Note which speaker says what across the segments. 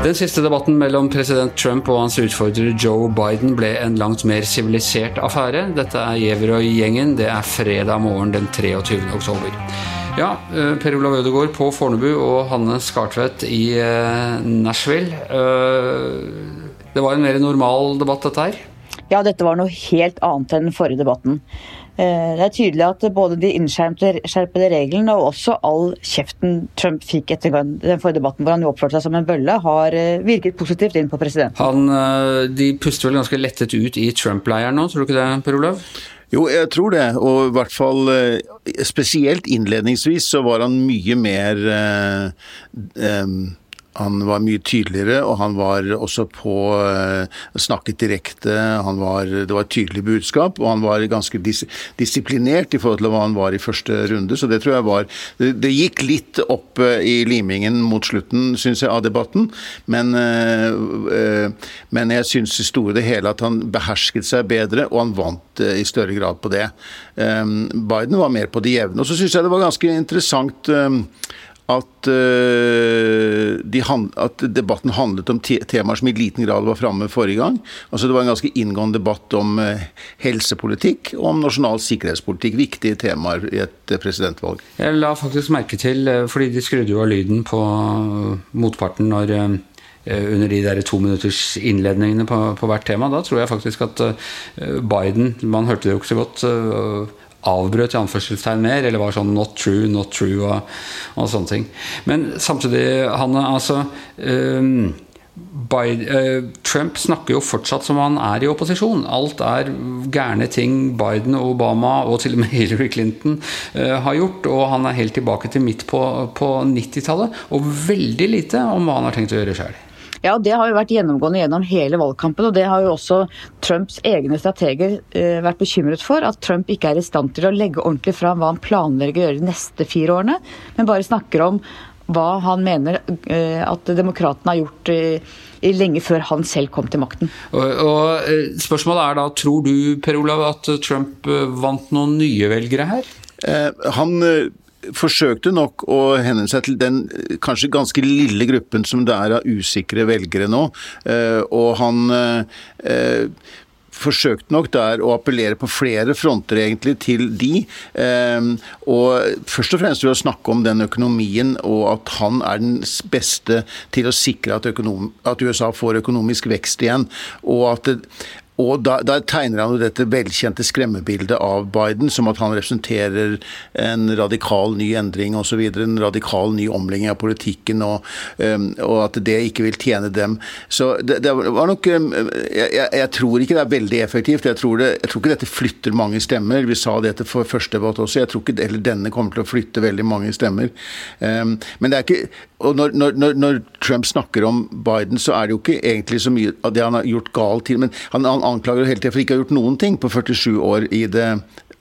Speaker 1: Den siste debatten mellom president Trump og hans utfordrer Joe Biden ble en langt mer sivilisert affære. Dette er Gjeverøy-gjengen. Det er fredag morgen den 23. oktober. Ja, eh, Per Olav Ødegaard på Fornebu og Hanne Skartvedt i eh, Nashville. Eh, det var en mer normal debatt, dette her?
Speaker 2: Ja, dette var noe helt annet enn den forrige debatten. Eh, det er tydelig at både de innskjerpede reglene og også all kjeften Trump fikk etter den forrige debatten, hvor han jo oppførte seg som en bølle, har eh, virket positivt inn på presidenten.
Speaker 1: Han, eh, de puster vel ganske lettet ut i Trump-leiren nå, tror du ikke det, Per Olav?
Speaker 3: Jo, jeg tror det. Og i hvert fall spesielt innledningsvis så var han mye mer eh, eh, han var mye tydeligere, og han var også på eh, Snakket direkte. Var, det var et tydelig budskap, og han var ganske dis, disiplinert i forhold til hva han var i første runde. Så det tror jeg var Det, det gikk litt opp eh, i limingen mot slutten, syns jeg, av debatten. Men, øh, men jeg syns i store det hele at han behersket seg bedre, og han vant i større grad på det. Biden var mer på det jevne. Og så syns jeg det var ganske interessant at, uh, de at, debatten handlet om te temaer som i liten grad var framme forrige gang. Altså Det var en ganske inngående debatt om uh, helsepolitikk og om nasjonal sikkerhetspolitikk. Viktige temaer i et uh, presidentvalg.
Speaker 1: Jeg la faktisk merke til, fordi de skrudde jo av lyden på motparten når under de der to minutters innledningene på, på, hvert tema. Da tror jeg faktisk at Biden Man hørte det jo ikke så godt avbrøt i anførselstegn mer, eller var sånn 'not true, not true' og, og sånne ting. Men samtidig, Hanne, altså um, Biden, uh, Trump snakker jo fortsatt som han er i opposisjon. Alt er gærne ting Biden og Obama og til og med Hillary Clinton uh, har gjort. Og han er helt tilbake til midt på, på 90-tallet. Og veldig lite om hva han har tenkt å gjøre sjøl.
Speaker 2: Ja, det har jo vært gjennomgående gjennom hele valgkampen. Og det har jo også Trumps egne strateger eh, vært bekymret for. At Trump ikke er i stand til å legge ordentlig fram hva han planlegger å gjøre de neste fire årene, men bare snakker om hva han mener uh, at demokratene har gjort lenge før han selv kom til makten.
Speaker 1: Og, og Spørsmålet er da, tror du Per Olav, at Trump vant noen nye velgere her?
Speaker 3: han forsøkte nok å henvende seg til den kanskje ganske lille gruppen som det er av usikre velgere nå. Eh, og han eh, forsøkte nok der å appellere på flere fronter egentlig til de. Eh, og først og fremst ved å snakke om den økonomien og at han er den beste til å sikre at, at USA får økonomisk vekst igjen. Og at og da, da, tegner han jo dette velkjente skremmebildet av Biden som at han representerer en radikal ny endring osv. En radikal ny omlegging av politikken, og, og, at det ikke vil tjene dem. Så det, det var nok jeg, jeg, tror ikke det er veldig effektivt. Jeg tror, det, jeg tror, ikke dette flytter mange stemmer. Vi sa det etter første debatt også. Jeg tror ikke eller denne kommer til å flytte veldig mange stemmer. Men det er ikke og når, når, når, Trump snakker om Biden, så er det jo ikke egentlig så mye av det han har gjort galt til. Men han, han anklager hele tiden for ikke å ha gjort noen ting på 47 år i det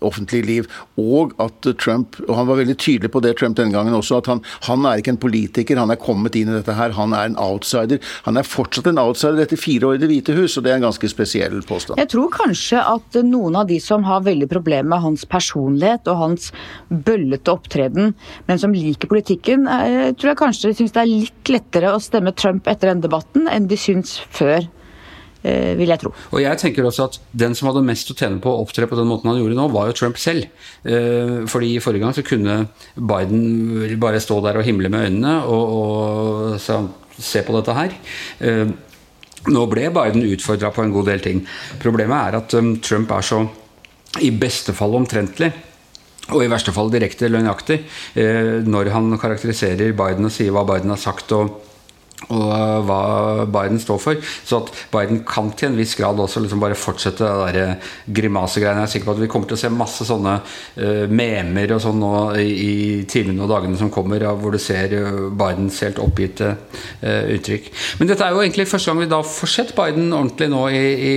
Speaker 3: offentlige liv. Og at Trump og han var veldig tydelig på det Trump denne gangen også, at han, han, er ikke en politiker, han er kommet inn i dette her. Han er en outsider. Han er fortsatt en outsider etter fire år i Det hvite hus, og det er en ganske spesiell påstand.
Speaker 2: Jeg tror kanskje at noen av de som har veldig problemer med hans personlighet og hans bøllete opptreden, men som liker politikken, jeg tror jeg kanskje syns det er litt lettere å stemme Trump etter den debatten enn de syns før Eh, vil jeg tro.
Speaker 1: Og jeg tenker også at Den som hadde mest å tjene på å opptre på den måten han gjorde nå, var jo Trump selv. Eh, fordi i forrige gang så kunne Biden bare stå der og himle med øynene og, og så, se på dette her. Eh, nå ble Biden utfordra på en god del ting. Problemet er at Trump er så i beste fall omtrentlig og i verste fall direkte løgnaktig når han karakteriserer Biden og sier hva Biden har sagt. og og eh, hva Biden står for. Så at Biden kan til en viss grad også liksom bare fortsette det eh, grimasegreiene. Jeg er sikker på at vi kommer til å se masse sånne uh, memer og sånn nå i, timene og dagene som kommer, hvor du ser Bidens helt oppgitte uh, uttrykk. Men dette er jo egentlig første gang vi da får sett Biden ordentlig nå i, i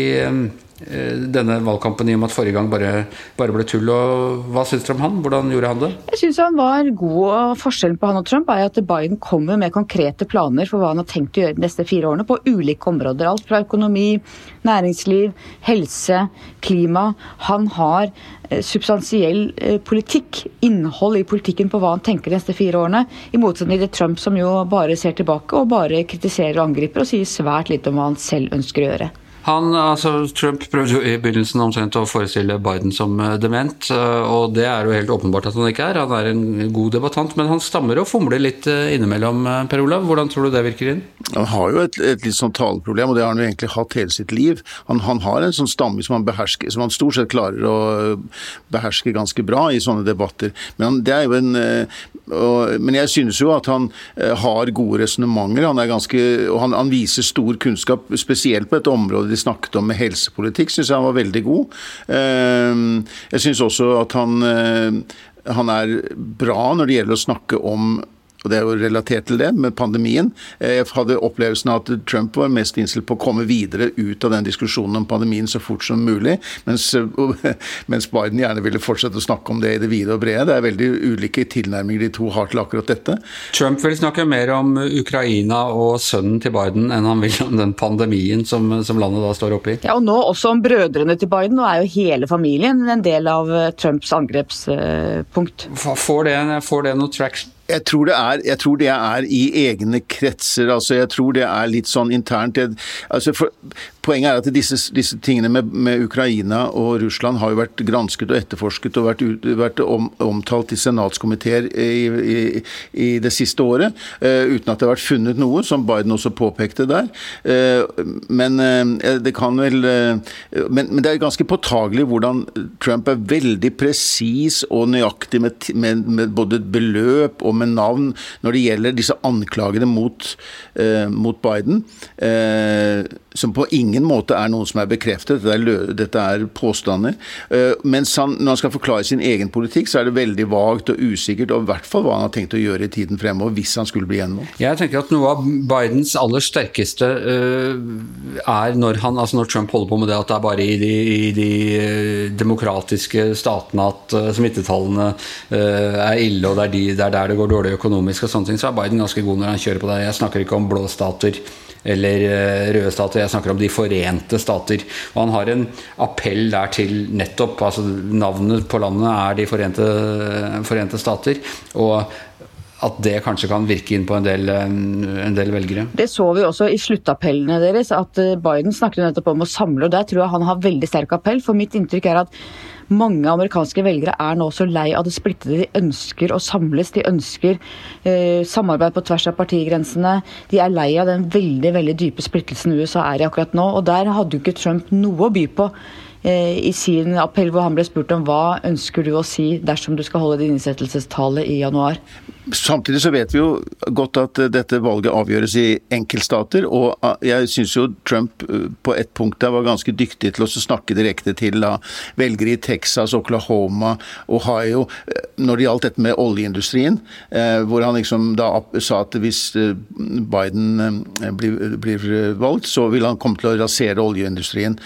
Speaker 1: denne valgkampen i og med at forrige gang bare, bare ble tull. og Hva syns dere om han? Hvordan gjorde han det?
Speaker 2: Jeg syns han var god. og Forskjellen på han og Trump er at Biden kommer med konkrete planer for hva han har tenkt å gjøre de neste fire årene på ulike områder. Alt fra økonomi, næringsliv, helse, klima. Han har substansiell politikk, innhold i politikken på hva han tenker de neste fire årene. I motsetning til Trump som jo bare ser tilbake og bare kritiserer og angriper og sier svært litt om hva han selv ønsker å gjøre.
Speaker 1: Han, altså, Trump prøvde jo i begynnelsen omtrent å forestille Biden som eh, dement, eh, og det er jo helt åpenbart at han ikke er. Han er en god debattant, men han stammer og fomler litt eh, innimellom, Per Olav. Hvordan tror du det virker inn?
Speaker 3: Han har jo et, et litt sånn taleproblem, og det har han jo egentlig hatt hele sitt liv. Han, han har en sånn stamme som han behersker, som han stort sett klarer å beherske ganske bra i sånne debatter. Men han, det er jo en og, men jeg synes jo at han har gode resonnementer. Han, er ganske... han, han viser stor kunnskap, spesielt på et område de snakket om med helsepolitikk, syns jeg han var veldig god. Ehm, jeg syns også at han, eh, han er bra når det gjelder å snakke om og det er jo relatert til det, med pandemien. Jeg hadde opplevelsen av at Trump var mest innstilt på å komme videre ut av den diskusjonen om pandemien så fort som mulig, mens, mens, Biden gjerne ville fortsette å snakke om det i det vide og brede. Det er veldig ulike tilnærminger de to har til akkurat dette.
Speaker 1: Trump vil snakke mer om Ukraina og sønnen til Biden enn han vil om den pandemien som, som landet da står oppe i.
Speaker 2: Ja, og nå også om brødrene til Biden. Nå er jo hele familien en del av Trumps angrepspunkt.
Speaker 1: Får det, får det noe traction?
Speaker 3: Jeg tror, er, jeg tror, det er, i egne kretser. altså Jeg tror det er litt sånn internt. Jeg, altså for, Poenget er at disse, disse tingene med, med, Ukraina og Russland har jo vært gransket og etterforsket og vært, vært om, omtalt i senatskomiteer i, i, i, det siste året, uh, uten at det har vært funnet noe, som Biden også påpekte der. Uh, men uh, det kan vel men, men, det er ganske påtagelig hvordan Trump er veldig presis og nøyaktig med, med, med både beløp og med navn når det gjelder disse anklagene mot, mot Biden som på ingen måte er noe som er bekreftet. Dette er, dette er påstander. Uh, mens han, når han skal forklare sin egen politikk, så er det veldig vagt og usikkert, og i hvert fall hva han har tenkt å gjøre i tiden fremover, hvis han skulle bli gjenvalgt.
Speaker 1: Jeg tenker at noe av Bidens aller sterkeste uh, er når, han, altså når Trump holder på med det at det er bare i de, i de uh, demokratiske statene at smittetallene er ille, og det er, de, det er der det går dårlig økonomisk og sånne ting, så er Biden ganske god når han kjører på det. Jeg snakker ikke om blå stater eller eh, røde stater. Jeg snakker om De forente stater. Og han har en appell der til nettopp altså Navnet på landet er De forente, forente stater. Og at det kanskje kan virke inn på en del, en del, velgere.
Speaker 2: Det så vi også i sluttappellene deres, at eh, Biden snakket nettopp om å samle. og Der tror jeg han har veldig sterk appell. For mitt inntrykk er at mange amerikanske velgere er nå så lei av det splittede. De ønsker å samles, de ønsker eh, samarbeid på tvers av partigrensene. De er lei av den veldig veldig dype splittelsen USA er i akkurat nå. Og der hadde jo ikke Trump noe å by på eh, i sin appell hvor han ble spurt om hva ønsker du å si dersom du skal holde din innsettelsestale i januar.
Speaker 3: Samtidig så vet vi jo godt at eh, dette valget avgjøres i enkeltstater, og eh, jeg syns jo Trump eh, på et punkt der var ganske dyktig til å snakke direkte til velgere i Texas, Oklahoma, Ohio, når det gjaldt dette med oljeindustrien, hvor han liksom da sa at hvis Biden blir, blir valgt, så vil han komme til å rasere oljeindustrien.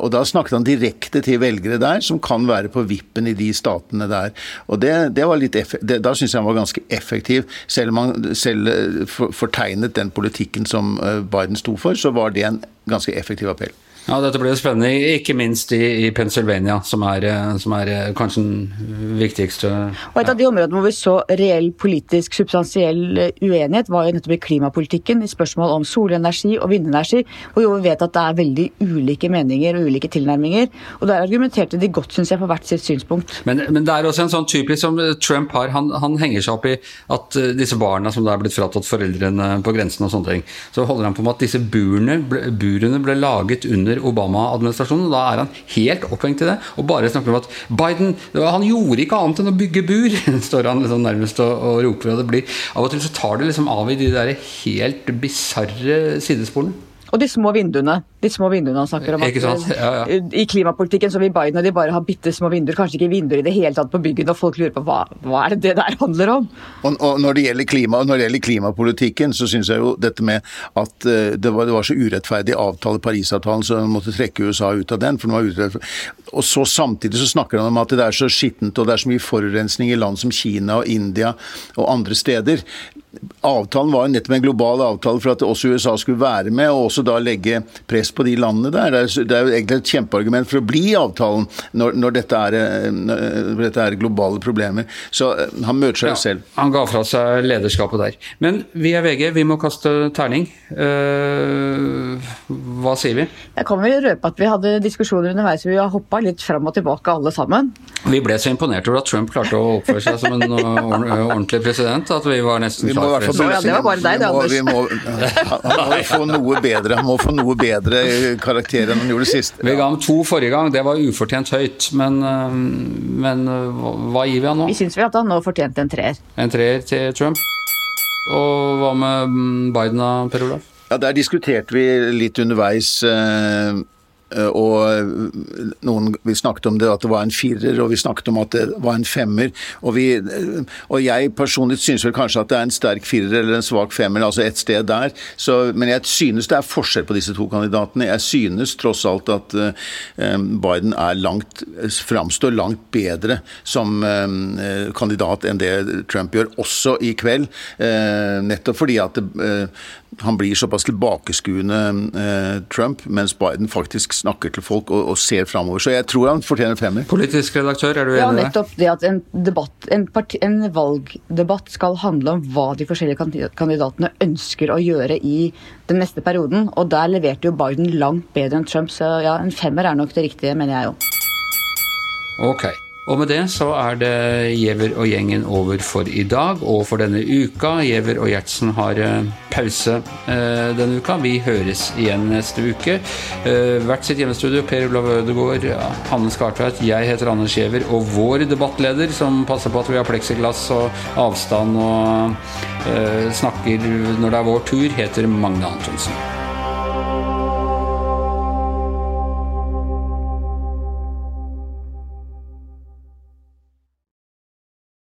Speaker 3: Og da snakket han direkte til velgere der, som kan være på vippen i de statene der. Og det, det var litt det, Da syns jeg han var ganske effektiv. Selv om han selv eh, fortegnet den politikken som eh, Biden sto for, så var det en ganske effektiv appell.
Speaker 1: Ja, Dette blir spennende, ikke minst i, i Pennsylvania, som er, eh, som er, eh, kanskje den viktigste
Speaker 2: Og Et av de områdene hvor vi så reell politisk substansiell eh, uenighet, var jo nettopp i klimapolitikken, i spørsmål om solenergi og vindenergi, hvor vi vet at det er veldig ulike meninger og ulike tilnærminger. Og Der argumenterte de godt, syns jeg, for hvert sitt synspunkt.
Speaker 1: Men, men, det er også en sånn typisk som Trump har. Han, han, henger seg opp i at disse barna som da er blitt fratatt foreldrene på grensen og sånne ting, så holder han på med at disse burene, burene ble laget under Obama-administrasjonen. Da er han helt opphengt i det og bare snakker om at Biden han gjorde ikke annet enn å bygge bur, står han liksom nærmest og, og roper. og det blir Av og til så tar det liksom av i de der helt bisarre sidesporene.
Speaker 2: Og de små vinduene. De små vinduene han snakker om.
Speaker 1: Ikke sant? Ja, ja.
Speaker 2: I klimapolitikken så vil Biden og de bare ha bitte små vinduer, kanskje ikke vinduer i det hele tatt på byggene, og folk lurer på hva, hva er det det der handler om?
Speaker 3: Og, og når, det gjelder klima, når det gjelder klimapolitikken, så syns jeg jo dette med at uh, det, var, det, var, så urettferdig avtale, Parisavtalen, så man måtte trekke USA ut av den. for den var urettferdig. Og så samtidig så snakker han om at det er så skittent og det er så mye forurensning i land som Kina og India og andre steder. Avtalen var nettopp en global avtale for at også USA skulle være med, og også da legge press på de landene der. Det er jo egentlig et kjempeargument for å bli i avtalen når, når dette, er, når dette er globale problemer. Så eh, han møter seg ja, selv.
Speaker 1: Han ga fra seg lederskapet der. Men vi er VG, vi må kaste terning. Uh, hva sier vi?
Speaker 2: Jeg kan vel røpe at vi hadde diskusjoner underveis vi har hoppa litt fram og tilbake alle sammen.
Speaker 1: Vi ble så imponert over at Trump klarte å oppføre seg som en ordentlig president at vi var nesten
Speaker 2: klare i hvert fall ja, det var bare deg, det, Anders. Vi må,
Speaker 3: han må få noe bedre Han må få noe bedre karakter enn han gjorde sist.
Speaker 1: Vi ga ham to forrige gang, det var ufortjent høyt. Men, eh, men eh, hva gir vi han nå?
Speaker 2: Vi syns vel at han nå fortjente en treer.
Speaker 1: En treer til Trump. Og hva med Biden da, Per Olaf?
Speaker 3: Ja, Der diskuterte vi litt underveis. Eh, og eh, noen, Vi snakket om det at det var en firer, og vi snakket om at det var en femmer. Og, vi, eh, og jeg personlig synes vel kanskje at det er en sterk firer eller en svak femmer, altså et sted der. Så, men jeg synes det er forskjell på disse to kandidatene. Jeg synes tross alt at Biden er langt, framstår langt bedre som kandidat enn det Trump gjør, også i kveld. Nettopp fordi at det, han blir såpass tilbakeskuende, eh, Trump, mens Biden faktisk snakker til folk og, og ser framover. Så jeg tror han fortjener femmer.
Speaker 1: Politisk redaktør, er du enig i
Speaker 2: det? Ja, nettopp det at en, debatt, en, parti, en, valgdebatt skal handle om hva de forskjellige kandidatene ønsker å gjøre i den neste perioden. Og der leverte jo Biden langt bedre enn Trump, så ja, en femmer er nok det riktige, mener jeg jo.
Speaker 1: Ok. Og med det så er det Giæver og gjengen over for i dag og for denne uka. Giæver og Gjertsen har eh, pause eh, denne uka. Vi høres igjen neste uke. Eh, hvert sitt hjemmestudio. Per Olav Ødegaard, Hanne Skartveit, jeg heter Anders Giæver, og vår debattleder, som passer på at vi har pleksiglass og avstand og snakker når det er vår tur, heter Magne Antonsen.